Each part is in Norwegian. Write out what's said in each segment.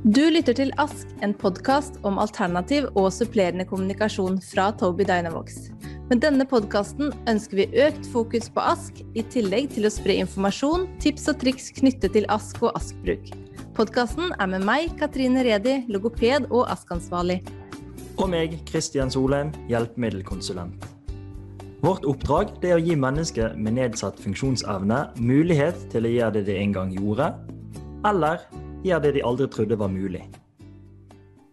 Du lytter til Ask, en podkast om alternativ og supplerende kommunikasjon fra Toby Dynavox. Med denne podkasten ønsker vi økt fokus på Ask, i tillegg til å spre informasjon, tips og triks knyttet til Ask og Ask-bruk. Podkasten er med meg, Katrine Redi, logoped og Ask-ansvarlig. Og meg, Kristian Solheim, hjelpemiddelkonsulent. Vårt oppdrag er å gi mennesker med nedsatt funksjonsevne mulighet til å gjøre det de en gang gjorde, eller gjør det de aldri trodde var mulig.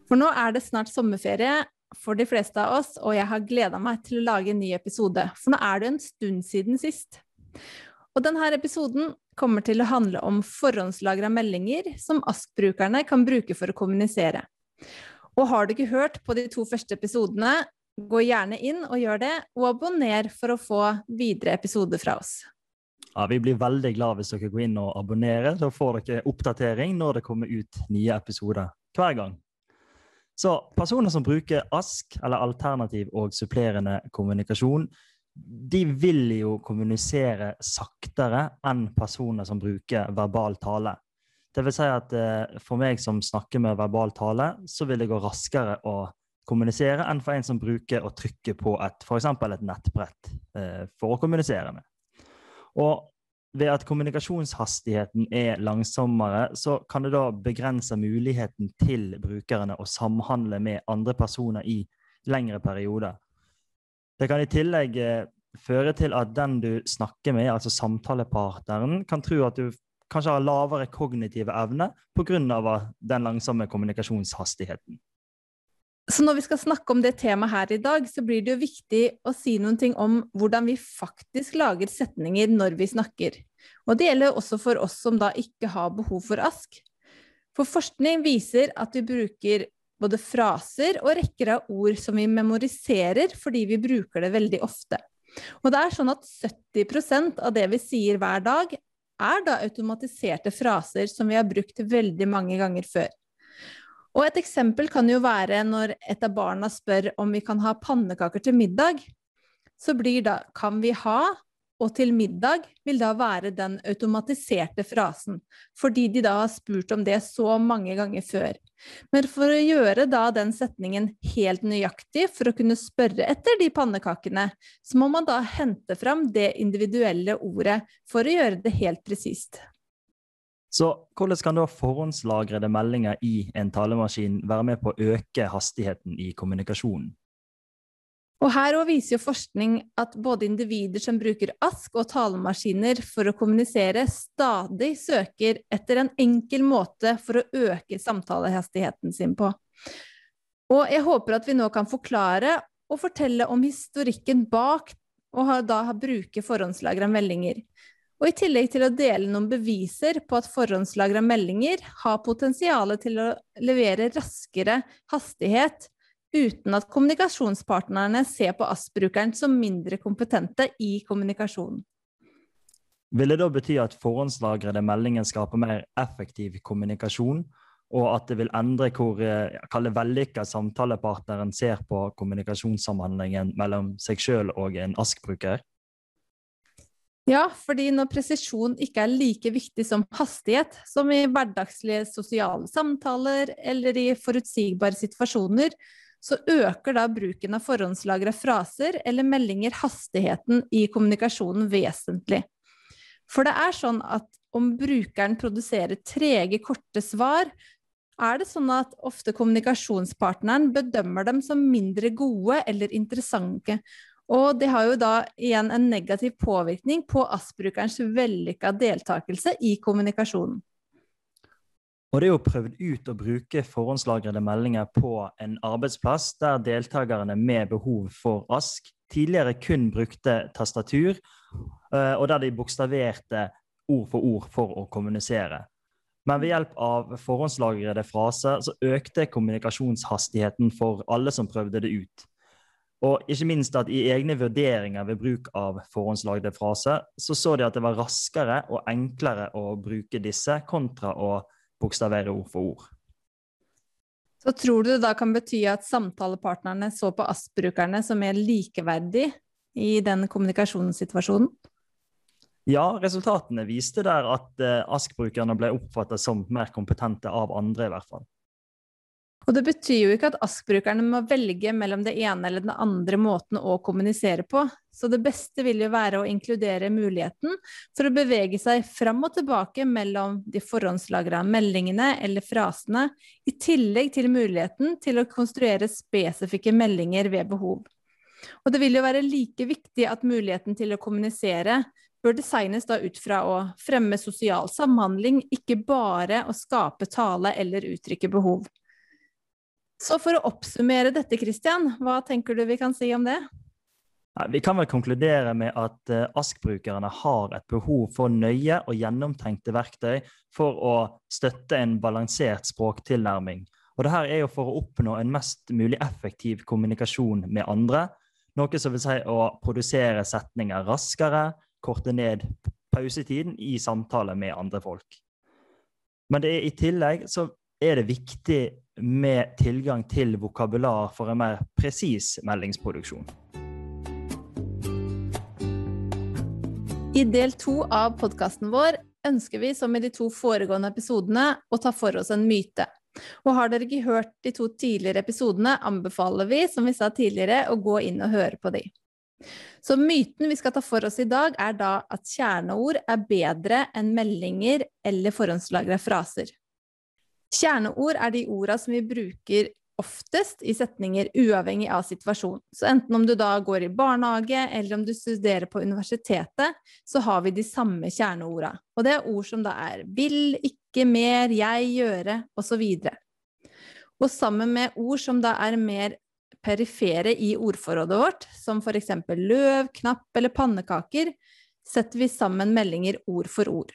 For nå er det snart sommerferie for de fleste av oss, og jeg har gleda meg til å lage en ny episode. For nå er det en stund siden sist. Og denne episoden kommer til å handle om forhåndslagra meldinger som ASK-brukerne kan bruke for å kommunisere. Og har du ikke hørt på de to første episodene, gå gjerne inn og gjør det, og abonner for å få videre episoder fra oss. Ja, Vi blir veldig glad hvis dere går inn og abonnerer. så får dere oppdatering når det kommer ut nye episoder hver gang. Så personer som bruker ASK, eller alternativ og supplerende kommunikasjon, de vil jo kommunisere saktere enn personer som bruker verbal tale. Det vil si at eh, for meg som snakker med verbal tale, så vil det gå raskere å kommunisere enn for en som bruker å trykke på et f.eks. et nettbrett eh, for å kommunisere med. Og ved at kommunikasjonshastigheten er langsommere, så kan det da begrense muligheten til brukerne å samhandle med andre personer i lengre perioder. Det kan i tillegg eh, føre til at den du snakker med, altså samtalepartneren, kan tro at du kanskje har lavere kognitive evne pga. den langsomme kommunikasjonshastigheten. Så når vi skal snakke om det temaet her i dag, så blir det jo viktig å si noen ting om hvordan vi faktisk lager setninger når vi snakker. Og det gjelder også for oss som da ikke har behov for ASK. For forskning viser at vi bruker både fraser og rekker av ord som vi memoriserer fordi vi bruker det veldig ofte. Og det er sånn at 70% av det vi sier hver dag, er da automatiserte fraser som vi har brukt veldig mange ganger før. Og et eksempel kan jo være når et av barna spør om vi kan ha pannekaker til middag. Så blir da 'kan vi ha' og 'til middag' vil da være den automatiserte frasen, fordi de da har spurt om det så mange ganger før. Men for å gjøre da den setningen helt nøyaktig, for å kunne spørre etter de pannekakene, så må man da hente fram det individuelle ordet for å gjøre det helt presist. Så hvordan kan da forhåndslagrede meldinger i en talemaskin være med på å øke hastigheten i kommunikasjonen? Og her viser jo forskning at både individer som bruker ASK og talemaskiner for å kommunisere, stadig søker etter en enkel måte for å øke samtalehastigheten sin på. Og jeg håper at vi nå kan forklare og fortelle om historikken bak å da bruke forhåndslagra meldinger. Og i tillegg til å dele noen beviser på at forhåndslagra meldinger har potensial til å levere raskere hastighet uten at kommunikasjonspartnerne ser på ASP-brukeren som mindre kompetente i kommunikasjonen. Vil det da bety at forhåndslagrede meldinger skaper mer effektiv kommunikasjon, og at det vil endre hvor eh, vellykka samtalepartneren ser på kommunikasjonssamhandlingen mellom seg sjøl og en ASK-bruker? Ja, fordi når presisjon ikke er like viktig som hastighet, som i hverdagslige sosiale samtaler eller i forutsigbare situasjoner, så øker da bruken av forhåndslagra fraser eller meldinger hastigheten i kommunikasjonen vesentlig. For det er sånn at om brukeren produserer trege, korte svar, er det sånn at ofte kommunikasjonspartneren bedømmer dem som mindre gode eller interessante, og det har jo da igjen en negativ påvirkning på ASK-brukerens vellykka deltakelse i kommunikasjonen. Og det er jo prøvd ut å bruke forhåndslagrede meldinger på en arbeidsplass der deltakerne med behov for ASK tidligere kun brukte tastatur, eh, og der de bokstaverte ord for ord for å kommunisere. Men ved hjelp av forhåndslagrede fraser så økte kommunikasjonshastigheten for alle som prøvde det ut. Og ikke minst at i egne vurderinger ved bruk av forhåndslagde fraser, så så de at det var raskere og enklere å bruke disse kontra å bokstavere ord for ord. Så tror du det da kan bety at samtalepartnerne så på ASP-brukerne som mer likeverdig i den kommunikasjonssituasjonen? Ja, resultatene viste der at eh, ASK-brukerne ble oppfattet som mer kompetente av andre, i hvert fall. Og det betyr jo ikke at ASK-brukerne må velge mellom det ene eller den andre måten å kommunisere på, så det beste vil jo være å inkludere muligheten for å bevege seg fram og tilbake mellom de forhåndslagra meldingene eller frasene, i tillegg til muligheten til å konstruere spesifikke meldinger ved behov. Og det vil jo være like viktig at muligheten til å kommunisere bør designes da ut fra å fremme sosial samhandling, ikke bare å skape tale eller uttrykke behov. Så for å oppsummere dette, Christian, hva tenker du vi kan si om det? Vi kan vel konkludere med at eh, ASK-brukerne har et behov for nøye og gjennomtenkte verktøy for å støtte en balansert språktilnærming. Og det er jo for å oppnå en mest mulig effektiv kommunikasjon med andre. Noe som vil si å produsere setninger raskere, korte ned pausetiden i samtale med andre folk. Men det er i tillegg så er det viktig med tilgang til vokabular for en mer presis meldingsproduksjon. I del to av podkasten vår ønsker vi, som i de to foregående episodene, å ta for oss en myte. Og har dere ikke hørt de to tidligere episodene, anbefaler vi, som vi sa tidligere, å gå inn og høre på de. Så myten vi skal ta for oss i dag, er da at kjerneord er bedre enn meldinger eller forhåndslagra fraser. Kjerneord er de orda som vi bruker oftest i setninger, uavhengig av situasjon. Så enten om du da går i barnehage, eller om du studerer på universitetet, så har vi de samme kjerneorda. Og det er ord som da er vil, ikke, mer, jeg, gjøre, osv. Og sammen med ord som da er mer perifere i ordforrådet vårt, som f.eks. løv, knapp eller pannekaker, setter vi sammen meldinger ord for ord.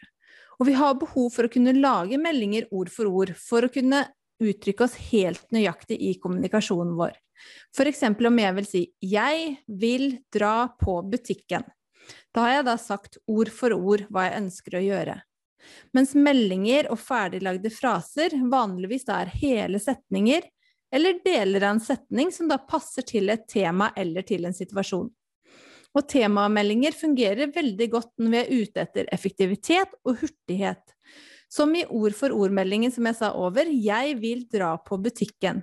Og vi har behov for å kunne lage meldinger ord for ord for å kunne uttrykke oss helt nøyaktig i kommunikasjonen vår. F.eks. om jeg vil si 'jeg vil dra på butikken'. Da har jeg da sagt ord for ord hva jeg ønsker å gjøre. Mens meldinger og ferdiglagde fraser vanligvis da er hele setninger eller deler av en setning som da passer til et tema eller til en situasjon. Og temameldinger fungerer veldig godt når vi er ute etter effektivitet og hurtighet. Som i ord for ord-meldingen som jeg sa over 'Jeg vil dra på butikken'.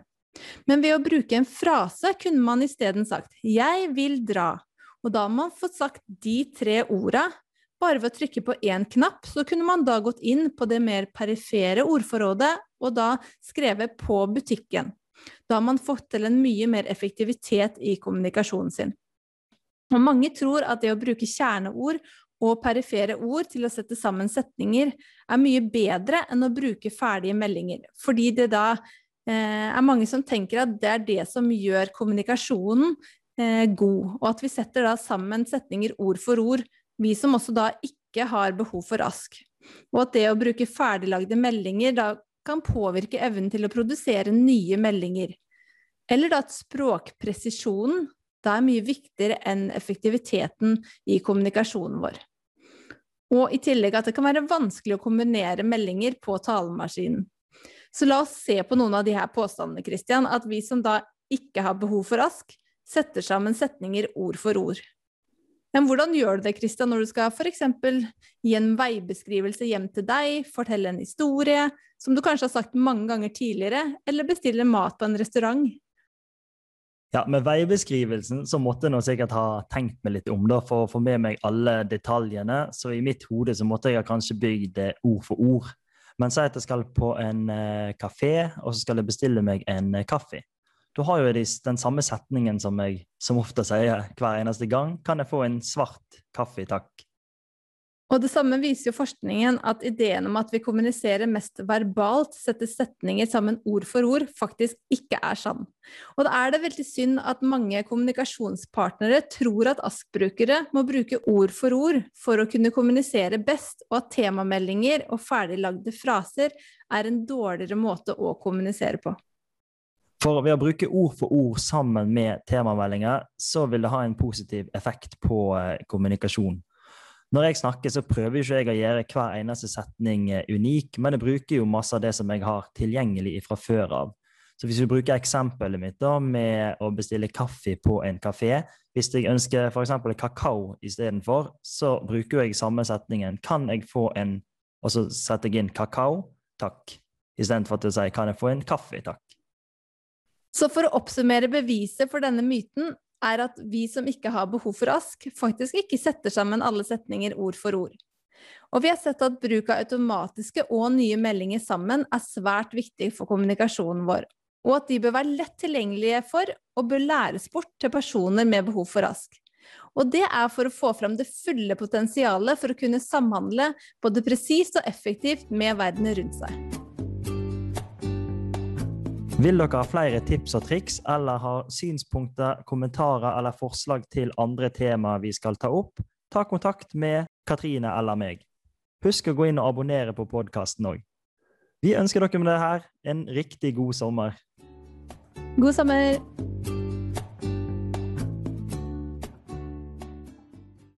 Men ved å bruke en frase kunne man isteden sagt 'Jeg vil dra'. Og da har man fått sagt de tre orda. Bare ved å trykke på én knapp, så kunne man da gått inn på det mer perifere ordforrådet og da skrevet 'på butikken'. Da har man fått til en mye mer effektivitet i kommunikasjonen sin. Og mange tror at det å bruke kjerneord og perifere ord til å sette sammen setninger er mye bedre enn å bruke ferdige meldinger, fordi det da eh, er mange som tenker at det er det som gjør kommunikasjonen eh, god, og at vi setter da sammen setninger ord for ord, vi som også da ikke har behov for rask. Og at det å bruke ferdiglagde meldinger da kan påvirke evnen til å produsere nye meldinger. Eller da at språkpresisjonen da er mye viktigere enn effektiviteten i kommunikasjonen vår. Og i tillegg at det kan være vanskelig å kombinere meldinger på talemaskinen. Så la oss se på noen av de her påstandene, Christian, at vi som da ikke har behov for ask, setter sammen setninger ord for ord. Men hvordan gjør du det, Christian, når du skal f.eks. gi en veibeskrivelse hjem til deg, fortelle en historie, som du kanskje har sagt mange ganger tidligere, eller bestille mat på en restaurant? Ja, Med veibeskrivelsen så måtte jeg nå sikkert ha tenkt meg litt om da, for å få med meg alle detaljene. Så i mitt hode så måtte jeg kanskje bygd det ord for ord. Men si at jeg skal på en uh, kafé, og så skal jeg bestille meg en uh, kaffe. Da har jo de den samme setningen som jeg som ofte sier hver eneste gang. Kan jeg få en svart kaffe, takk? Og det samme viser jo forskningen at ideen om at vi kommuniserer mest verbalt, setter setninger sammen ord for ord, faktisk ikke er sann. Og da er det veldig synd at mange kommunikasjonspartnere tror at ASK-brukere må bruke ord for ord for å kunne kommunisere best, og at temameldinger og ferdiglagde fraser er en dårligere måte å kommunisere på. For ved å bruke ord for ord sammen med temameldinger, så vil det ha en positiv effekt på kommunikasjonen. kommunikasjon. Når jeg snakker, så prøver ikke jeg å gjøre hver eneste setning eh, unik, men jeg bruker jo masse av det som jeg har tilgjengelig fra før av. Så hvis vi bruker eksempelet mitt da, med å bestille kaffe på en kafé Hvis jeg ønsker f.eks. kakao istedenfor, så bruker jeg samme setningen. Kan jeg få en Og så setter jeg inn kakao, takk. Istedenfor at jeg sier kan jeg få en kaffe, takk. Så for å oppsummere beviset for denne myten er at vi som ikke har behov for ask, faktisk ikke setter sammen alle setninger ord for ord. Og vi har sett at bruk av automatiske og nye meldinger sammen er svært viktig for kommunikasjonen vår, og at de bør være lett tilgjengelige for og bør læres bort til personer med behov for ask. Og det er for å få fram det fulle potensialet for å kunne samhandle både presist og effektivt med verden rundt seg. Vil dere ha flere tips og triks, eller ha synspunkter, kommentarer eller forslag til andre temaer vi skal ta opp, ta kontakt med Katrine eller meg. Husk å gå inn og abonnere på podkasten òg. Vi ønsker dere med det her en riktig god sommer. God sommer!